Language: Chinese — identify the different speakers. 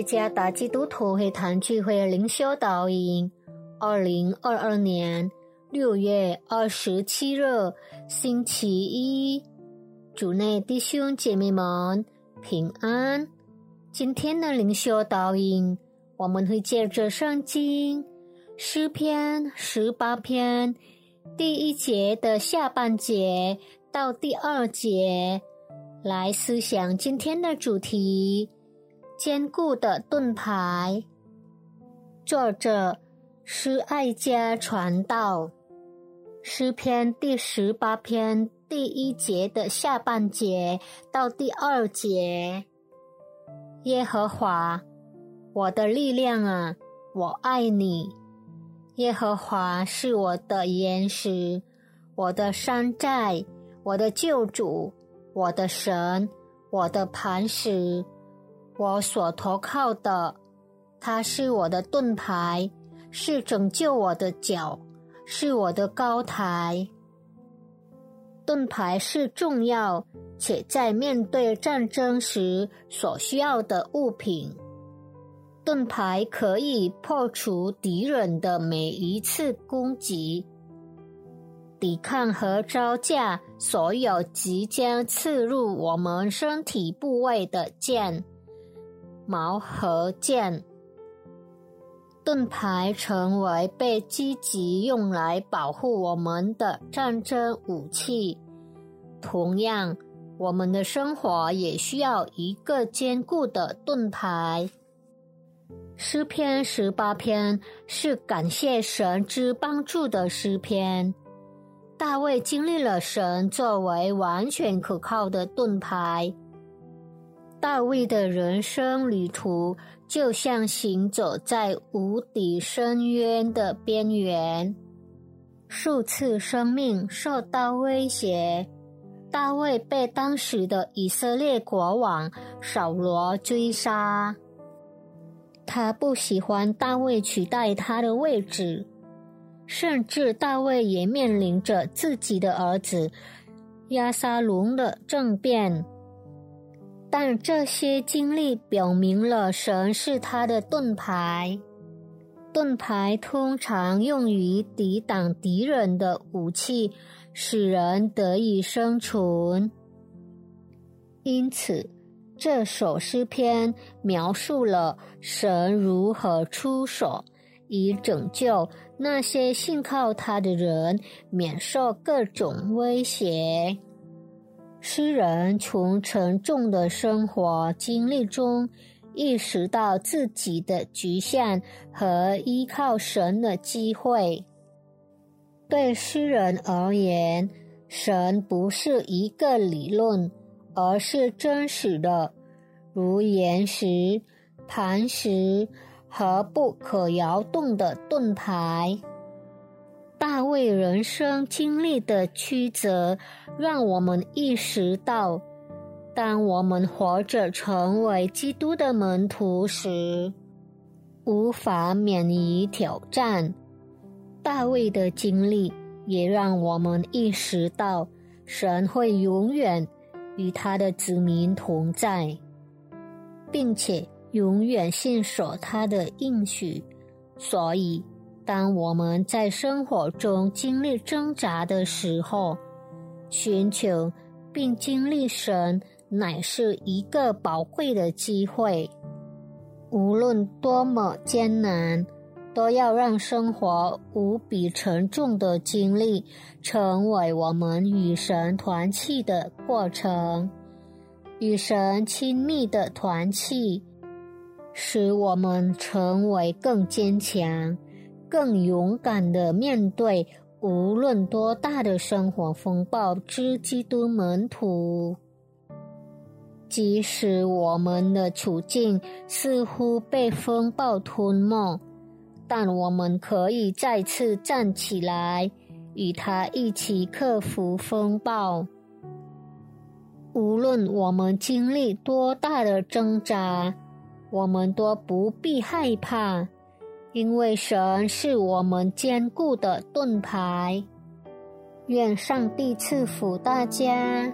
Speaker 1: 耶加达基督徒会堂聚会灵修导引，二零二二年六月二十七日星期一，主内弟兄姐妹们平安。今天的灵修导引，我们会借着圣经诗篇十八篇第一节的下半节到第二节来思想今天的主题。坚固的盾牌。作者诗爱家传道，诗篇第十八篇第一节的下半节到第二节。耶和华，我的力量啊，我爱你。耶和华是我的岩石，我的山寨，我的救主，我的神，我的磐石。我所投靠的，他是我的盾牌，是拯救我的脚，是我的高台。盾牌是重要且在面对战争时所需要的物品。盾牌可以破除敌人的每一次攻击，抵抗和招架所有即将刺入我们身体部位的剑。矛和剑，盾牌成为被积极用来保护我们的战争武器。同样，我们的生活也需要一个坚固的盾牌。诗篇十八篇是感谢神之帮助的诗篇。大卫经历了神作为完全可靠的盾牌。大卫的人生旅途就像行走在无底深渊的边缘，数次生命受到威胁。大卫被当时的以色列国王扫罗追杀，他不喜欢大卫取代他的位置，甚至大卫也面临着自己的儿子亚沙龙的政变。但这些经历表明了神是他的盾牌。盾牌通常用于抵挡敌人的武器，使人得以生存。因此，这首诗篇描述了神如何出手，以拯救那些信靠他的人免受各种威胁。诗人从沉重的生活经历中意识到自己的局限和依靠神的机会。对诗人而言，神不是一个理论，而是真实的，如岩石、磐石和不可摇动的盾牌。大卫人生经历的曲折，让我们意识到，当我们活着成为基督的门徒时，无法免于挑战。大卫的经历也让我们意识到，神会永远与他的子民同在，并且永远信守他的应许。所以。当我们在生活中经历挣扎的时候，寻求并经历神，乃是一个宝贵的机会。无论多么艰难，都要让生活无比沉重的经历成为我们与神团契的过程。与神亲密的团契，使我们成为更坚强。更勇敢的面对无论多大的生活风暴之基督门徒，即使我们的处境似乎被风暴吞没，但我们可以再次站起来，与他一起克服风暴。无论我们经历多大的挣扎，我们都不必害怕。因为神是我们坚固的盾牌，愿上帝赐福大家。